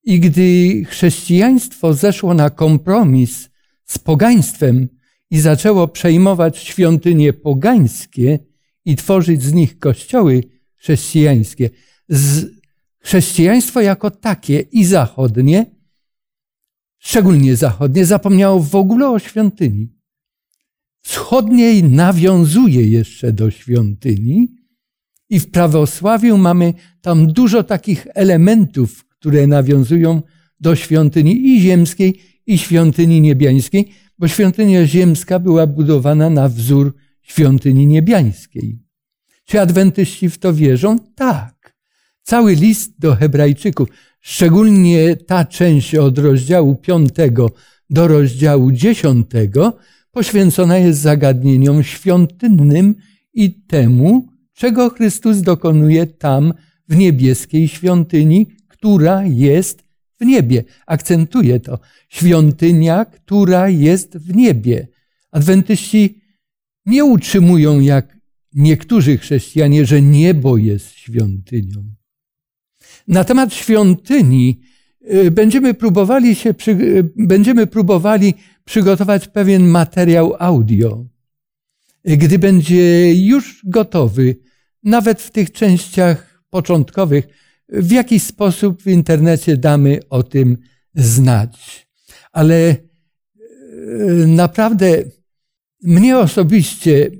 i gdy chrześcijaństwo zeszło na kompromis z pogaństwem i zaczęło przejmować świątynie pogańskie, i tworzyć z nich kościoły chrześcijańskie. Z chrześcijaństwo jako takie i zachodnie, szczególnie zachodnie, zapomniało w ogóle o świątyni. Wschodniej nawiązuje jeszcze do świątyni i w prawosławiu mamy tam dużo takich elementów, które nawiązują do świątyni i ziemskiej, i świątyni niebiańskiej, bo świątynia ziemska była budowana na wzór świątyni niebiańskiej. Czy adwentyści w to wierzą? Tak. Cały list do Hebrajczyków, szczególnie ta część od rozdziału 5 do rozdziału 10, poświęcona jest zagadnieniom świątynnym i temu, czego Chrystus dokonuje tam w niebieskiej świątyni, która jest w niebie. Akcentuję to. Świątynia, która jest w niebie. Adwentyści nie utrzymują jak niektórzy chrześcijanie, że niebo jest świątynią. Na temat świątyni y, będziemy próbowali, się, y, będziemy próbowali przygotować pewien materiał audio. Gdy będzie już gotowy, nawet w tych częściach początkowych, w jakiś sposób w internecie damy o tym znać. Ale y, naprawdę mnie osobiście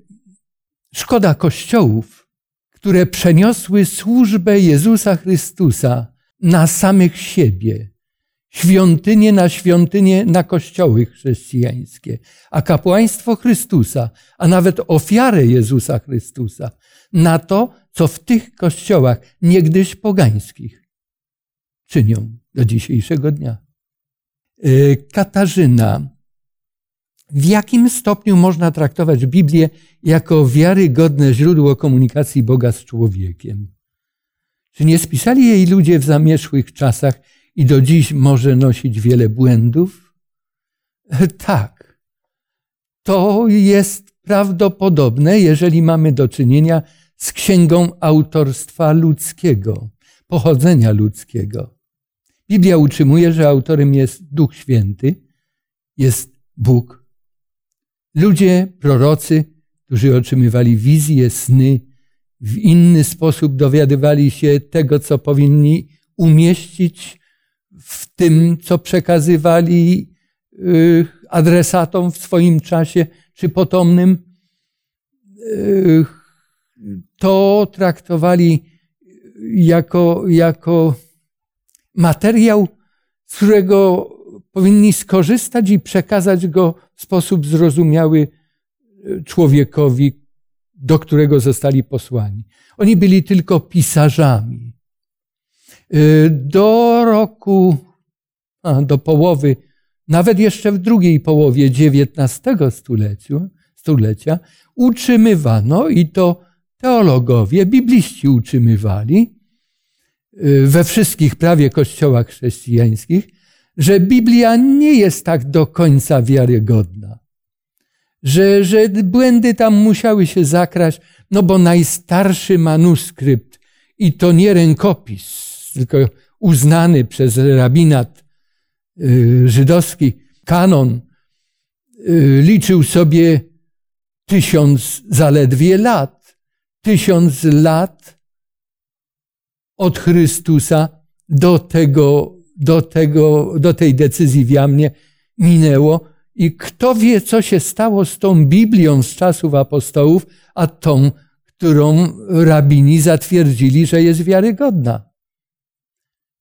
szkoda kościołów, które przeniosły służbę Jezusa Chrystusa na samych siebie. świątynie na świątynie na kościoły chrześcijańskie, a kapłaństwo Chrystusa, a nawet ofiarę Jezusa Chrystusa na to, co w tych kościołach niegdyś pogańskich czynią do dzisiejszego dnia. E, Katarzyna, w jakim stopniu można traktować Biblię jako wiarygodne źródło komunikacji Boga z człowiekiem? Czy nie spisali jej ludzie w zamierzchłych czasach i do dziś może nosić wiele błędów? Tak. To jest prawdopodobne, jeżeli mamy do czynienia z księgą autorstwa ludzkiego, pochodzenia ludzkiego. Biblia utrzymuje, że autorem jest Duch Święty, jest Bóg. Ludzie, prorocy, którzy otrzymywali wizje, sny, w inny sposób dowiadywali się tego, co powinni umieścić w tym, co przekazywali y, adresatom w swoim czasie czy potomnym, y, to traktowali jako, jako materiał, z którego powinni skorzystać i przekazać go sposób zrozumiały y, człowiekowi, do którego zostali posłani. Oni byli tylko pisarzami. Y, do roku, a, do połowy, nawet jeszcze w drugiej połowie XIX stulecia, stulecia, utrzymywano i to teologowie, bibliści utrzymywali y, we wszystkich prawie kościołach chrześcijańskich, że Biblia nie jest tak do końca wiarygodna. Że, że błędy tam musiały się zakraść, no bo najstarszy manuskrypt i to nie rękopis, tylko uznany przez rabinat y, żydowski kanon, y, liczył sobie tysiąc zaledwie lat. Tysiąc lat od Chrystusa do, tego, do, tego, do tej decyzji w Jamnie minęło. I kto wie, co się stało z tą Biblią z czasów apostołów, a tą, którą rabini zatwierdzili, że jest wiarygodna.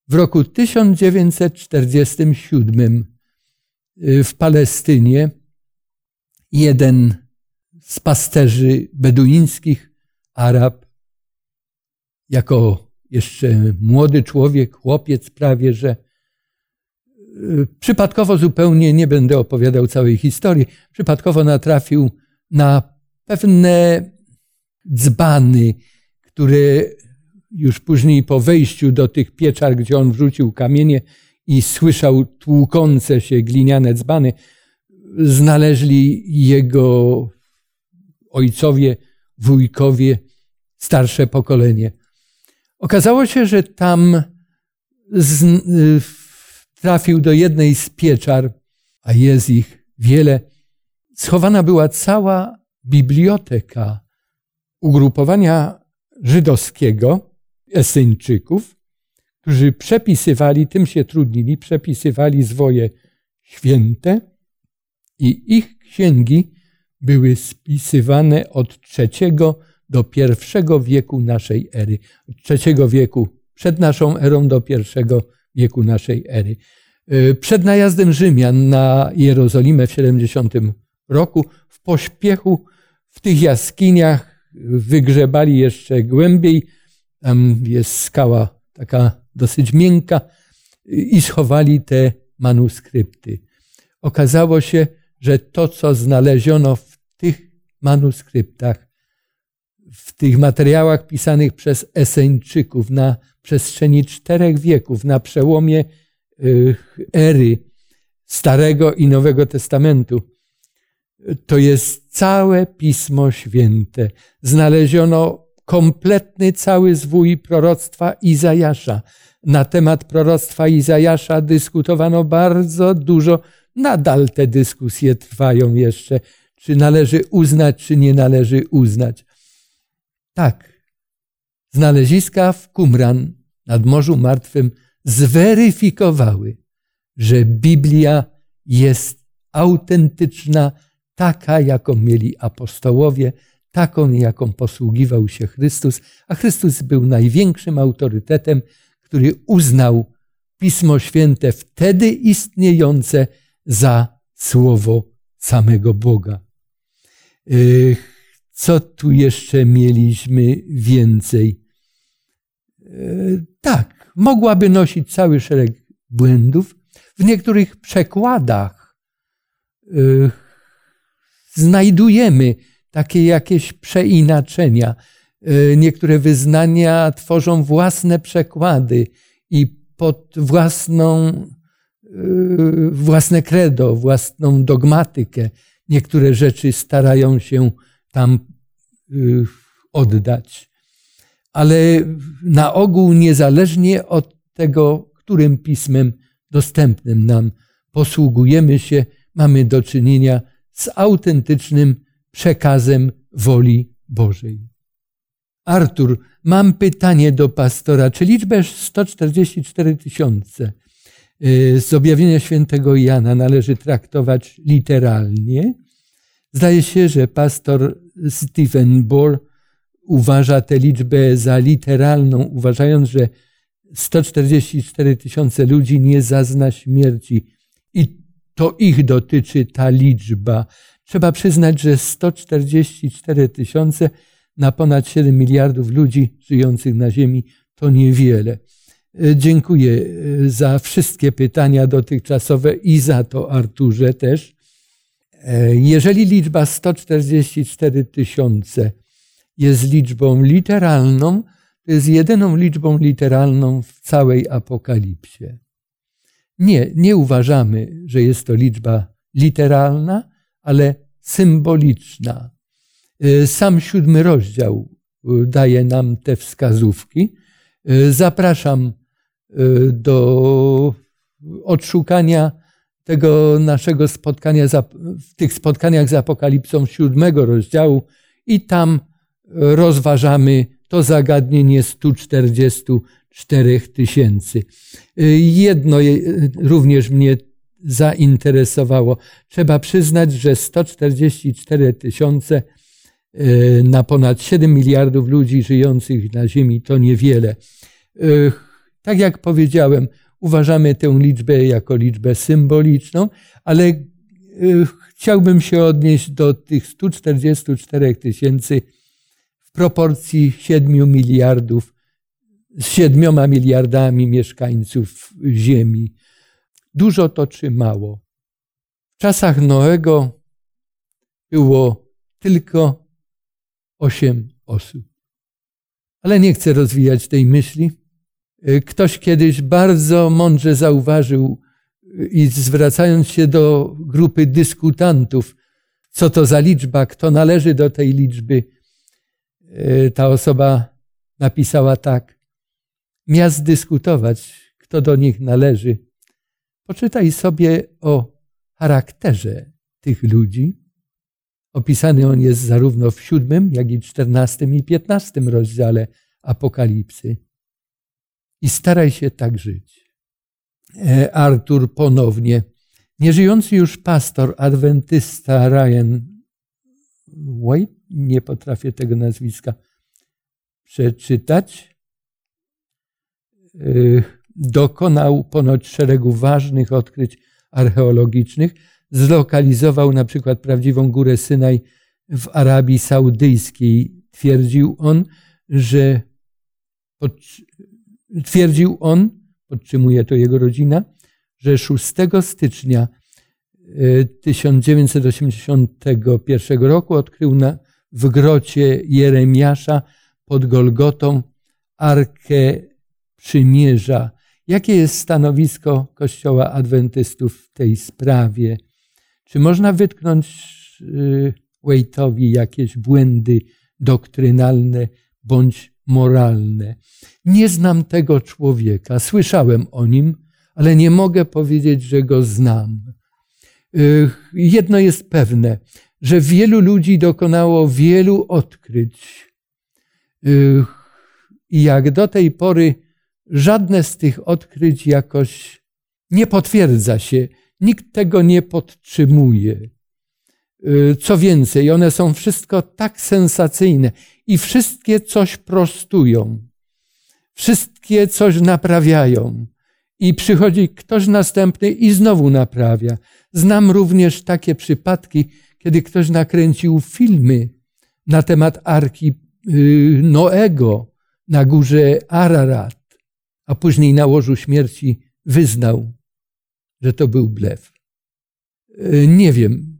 W roku 1947 y, w Palestynie jeden z pasterzy beduińskich, Arab, jako jeszcze młody człowiek, chłopiec prawie, że y, przypadkowo zupełnie, nie będę opowiadał całej historii, przypadkowo natrafił na pewne dzbany, które już później po wejściu do tych pieczar, gdzie on wrzucił kamienie i słyszał tłukące się gliniane dzbany, znaleźli jego ojcowie, wujkowie, starsze pokolenie. Okazało się, że tam z, trafił do jednej z pieczar, a jest ich wiele. Schowana była cała biblioteka ugrupowania żydowskiego, Esyńczyków, którzy przepisywali, tym się trudnili, przepisywali zwoje święte i ich księgi były spisywane od trzeciego pierwszego wieku naszej ery. Trzeciego wieku przed naszą erą do pierwszego wieku naszej ery. Y, przed najazdem Rzymian na Jerozolimę w 70 roku w pośpiechu w tych jaskiniach wygrzebali jeszcze głębiej tam jest skała taka dosyć miękka i schowali te manuskrypty. Okazało się, że to, co znaleziono w tych manuskryptach, tych materiałach pisanych przez Eseńczyków na przestrzeni czterech wieków, na przełomie y, ery Starego i Nowego Testamentu, to jest całe Pismo Święte. Znaleziono kompletny cały zwój proroctwa Izajasza. Na temat proroctwa Izajasza dyskutowano bardzo dużo. Nadal te dyskusje trwają jeszcze, czy należy uznać, czy nie należy uznać. Tak, znaleziska w Qumran nad Morzu Martwym zweryfikowały, że Biblia jest autentyczna, taka, jaką mieli apostołowie, taką, jaką posługiwał się Chrystus, a Chrystus był największym autorytetem, który uznał Pismo Święte wtedy istniejące za słowo samego Boga. Co tu jeszcze mieliśmy więcej? Y, tak, mogłaby nosić cały szereg błędów. W niektórych przekładach y, znajdujemy takie jakieś przeinaczenia. Niektóre wyznania tworzą własne przekłady i pod własną własne credo, własną dogmatykę. Niektóre rzeczy starają się tam oddać. Ale na ogół, niezależnie od tego, którym pismem dostępnym nam posługujemy się, mamy do czynienia z autentycznym przekazem woli Bożej. Artur, mam pytanie do pastora. Czy liczbę 144 tysiące Y, z objawienia świętego Jana należy traktować literalnie. Zdaje się, że pastor Stephen Ball uważa tę liczbę za literalną, uważając, że 144 tysiące ludzi nie zazna śmierci i to ich dotyczy ta liczba. Trzeba przyznać, że 144 tysiące na ponad 7 miliardów ludzi żyjących na Ziemi to niewiele. E, dziękuję e, za wszystkie pytania dotychczasowe i za to Arturze też. E, jeżeli liczba 144 tysiące jest liczbą literalną, to jest jedyną liczbą literalną w całej apokalipsie. Nie, nie uważamy, że jest to liczba literalna, ale symboliczna. Sam siódmy rozdział daje nam te wskazówki. Zapraszam do odszukania tego naszego spotkania, w tych spotkaniach z Apokalipsą siódmego rozdziału i tam rozważamy to zagadnienie 144 tysięcy. Y, jedno również mnie zainteresowało. Trzeba przyznać, że 144 tysiące na ponad 7 miliardów ludzi żyjących na Ziemi to niewiele. Tak jak powiedziałem, uważamy tę liczbę jako liczbę symboliczną, ale y, chciałbym się odnieść do tych 144 tysięcy w proporcji 7 miliardów, z 7 miliardami mieszkańców Ziemi. Dużo to czy mało? W czasach Noego było tylko 8 osób. Ale nie chcę rozwijać tej myśli. Y, ktoś kiedyś bardzo mądrze zauważył y, i zwracając się do grupy dyskutantów, co to za liczba, kto należy do tej liczby, y, ta osoba napisała tak. Miast dyskutować, kto do nich należy. Poczytaj sobie o charakterze tych ludzi. Opisany on jest zarówno w siódmym, jak i czternastym i piętnastym rozdziale Apokalipsy i staraj się tak żyć. E, Artur ponownie. Nieżyjący już pastor adwentysta Ryan White, nie potrafię tego nazwiska przeczytać, e, dokonał ponoć szeregu ważnych odkryć archeologicznych. Zlokalizował na przykład prawdziwą górę Synaj w Arabii Saudyjskiej. Twierdził on, że Twierdził on, podtrzymuje to jego rodzina, że 6 stycznia 1981 e, roku odkrył na, w grocie Jeremiasza pod Golgotą Arkę Przymierza. Jakie jest stanowisko Kościoła Adwentystów w tej sprawie? Czy można wytknąć e, Waite'owi jakieś błędy doktrynalne bądź moralne. Nie znam tego człowieka, słyszałem o nim, ale nie mogę powiedzieć, że go znam. Jedno jest pewne, że wielu ludzi dokonało wielu odkryć. I jak do tej pory żadne z tych odkryć jakoś nie potwierdza się, nikt tego nie podtrzymuje. Co więcej, one są wszystko tak sensacyjne i wszystkie coś prostują, wszystkie coś naprawiają i przychodzi ktoś następny i znowu naprawia. Znam również takie przypadki, kiedy ktoś nakręcił filmy na temat arki y, Noego na górze Ararat, a później na łożu śmierci wyznał, że to był blef. Y, nie wiem.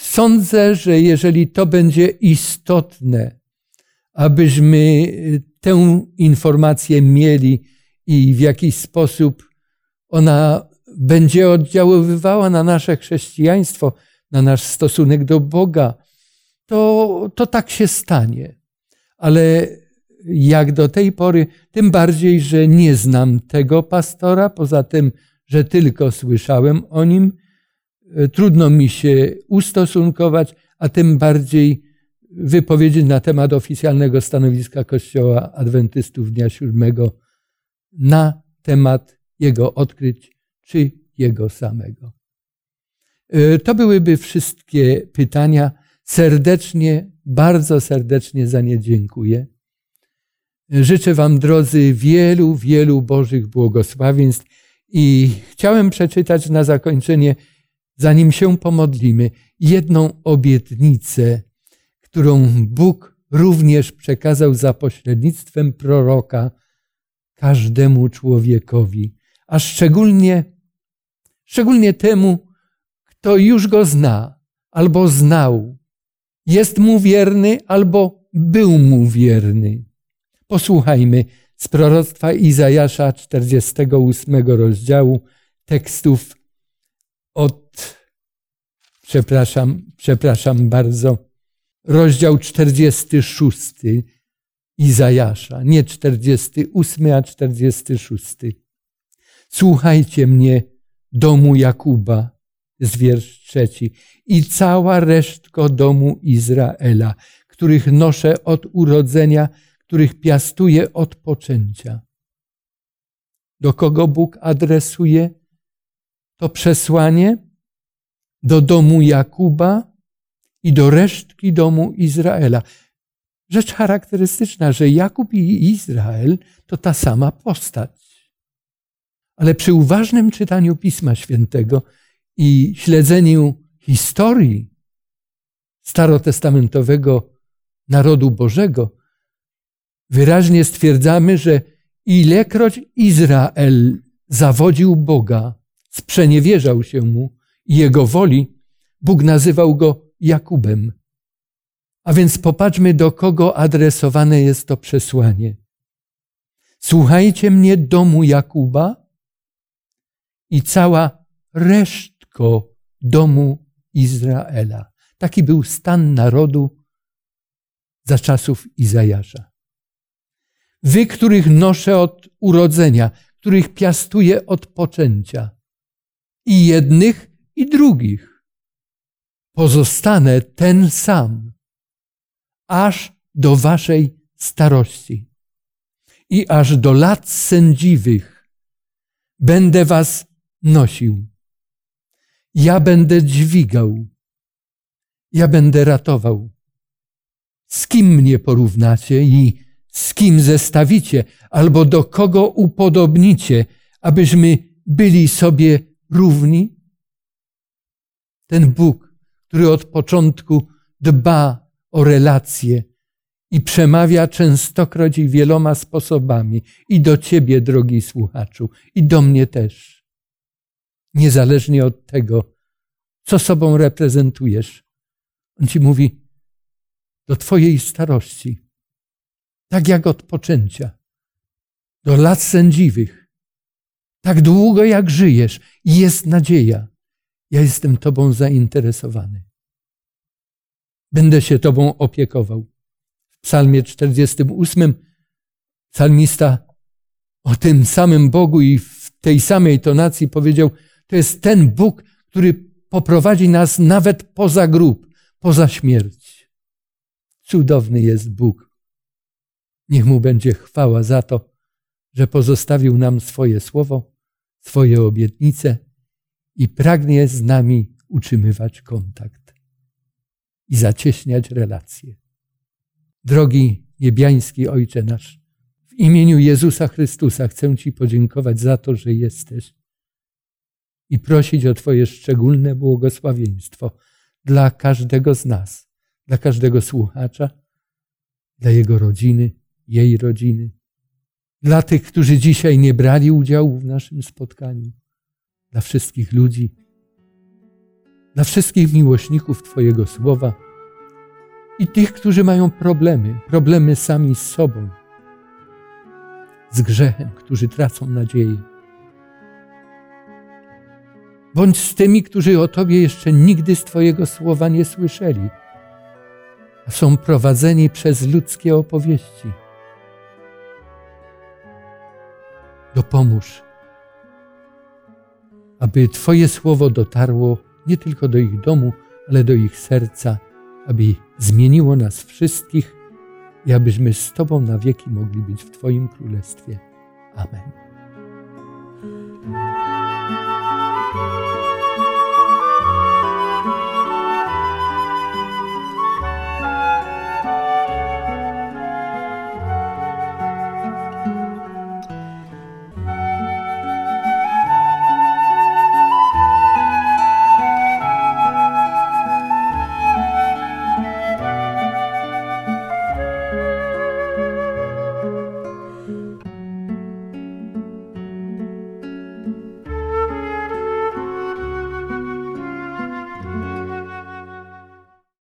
Y, sądzę, że jeżeli to będzie istotne, abyśmy tę informację mieli i w jakiś sposób ona będzie oddziaływała na nasze chrześcijaństwo, na nasz stosunek do Boga, to, to tak się stanie. Ale jak do tej pory, tym bardziej, że nie znam tego pastora, poza tym, że tylko słyszałem o nim, trudno mi się ustosunkować, a tym bardziej wypowiedzieć na temat oficjalnego stanowiska Kościoła Adwentystów Dnia Siódmego na temat jego odkryć czy jego samego. E, to byłyby wszystkie pytania. Serdecznie, bardzo serdecznie za nie dziękuję. Życzę Wam, drodzy, wielu, wielu Bożych błogosławieństw i chciałem przeczytać na zakończenie, zanim się pomodlimy, jedną obietnicę, którą Bóg również przekazał za pośrednictwem proroka każdemu człowiekowi, a szczególnie, szczególnie temu, kto już go zna albo znał, jest mu wierny albo był mu wierny. Posłuchajmy z proroctwa Izajasza 48 rozdziału tekstów od, przepraszam, przepraszam bardzo, rozdział 46 Izajasza, nie 48, a 46. Słuchajcie mnie, domu Jakuba, z wiersz trzeci, i cała resztko domu Izraela, których noszę od urodzenia, których piastuję od poczęcia. Do kogo Bóg adresuje to przesłanie? Do domu Jakuba i do resztki domu Izraela. Rzecz charakterystyczna, że Jakub i Izrael to ta sama postać. Ale przy uważnym czytaniu Pisma Świętego i śledzeniu historii starotestamentowego narodu Bożego, wyraźnie stwierdzamy, że ilekroć Izrael zawodził Boga, sprzeniewierzał się mu i jego woli, Bóg nazywał go Jakubem. A więc popatrzmy, do kogo adresowane jest to przesłanie. Słuchajcie mnie, domu Jakuba i cała resztko domu Izraela. Taki był stan narodu za czasów Izajasza. Wy, których noszę od urodzenia, których piastuję od poczęcia, i jednych, i drugich. Pozostanę ten sam, aż do waszej starości i aż do lat sędziwych będę was nosił. Ja będę dźwigał. Ja będę ratował. Z kim mnie porównacie i z kim zestawicie, albo do kogo upodobnicie, abyśmy byli sobie równi? Ten Bóg, który od początku dba o relacje i przemawia częstokroć i wieloma sposobami, i do Ciebie, drogi słuchaczu, i do mnie też. Niezależnie od tego, co sobą reprezentujesz. On Ci mówi, do Twojej starości tak jak od poczęcia, do lat sędziwych, tak długo jak żyjesz jest nadzieja. Ja jestem Tobą zainteresowany. Będę się Tobą opiekował. W Psalmie 48 psalmista o tym samym Bogu i w tej samej tonacji powiedział: To jest ten Bóg, który poprowadzi nas nawet poza grób, poza śmierć. Cudowny jest Bóg, Niech mu będzie chwała za to, że pozostawił nam swoje słowo, swoje obietnice i pragnie z nami utrzymywać kontakt i zacieśniać relacje. Drogi niebiański Ojcze nasz w imieniu Jezusa Chrystusa chcę Ci podziękować za to, że jesteś i prosić o Twoje szczególne błogosławieństwo dla każdego z nas, dla każdego słuchacza, dla jego rodziny, jej rodziny, dla tych, którzy dzisiaj nie brali udziału w naszym spotkaniu, dla wszystkich ludzi, dla wszystkich miłośników Twojego słowa i tych, którzy mają problemy, problemy sami z sobą, z grzechem, którzy tracą nadzieję. Bądź z tymi, którzy o Tobie jeszcze nigdy z Twojego słowa nie słyszeli, a są prowadzeni przez ludzkie opowieści. Dopomóż, aby Twoje słowo dotarło nie tylko do ich domu, ale do ich serca, aby zmieniło nas wszystkich i abyśmy z Tobą na wieki mogli być w Twoim Królestwie. Amen.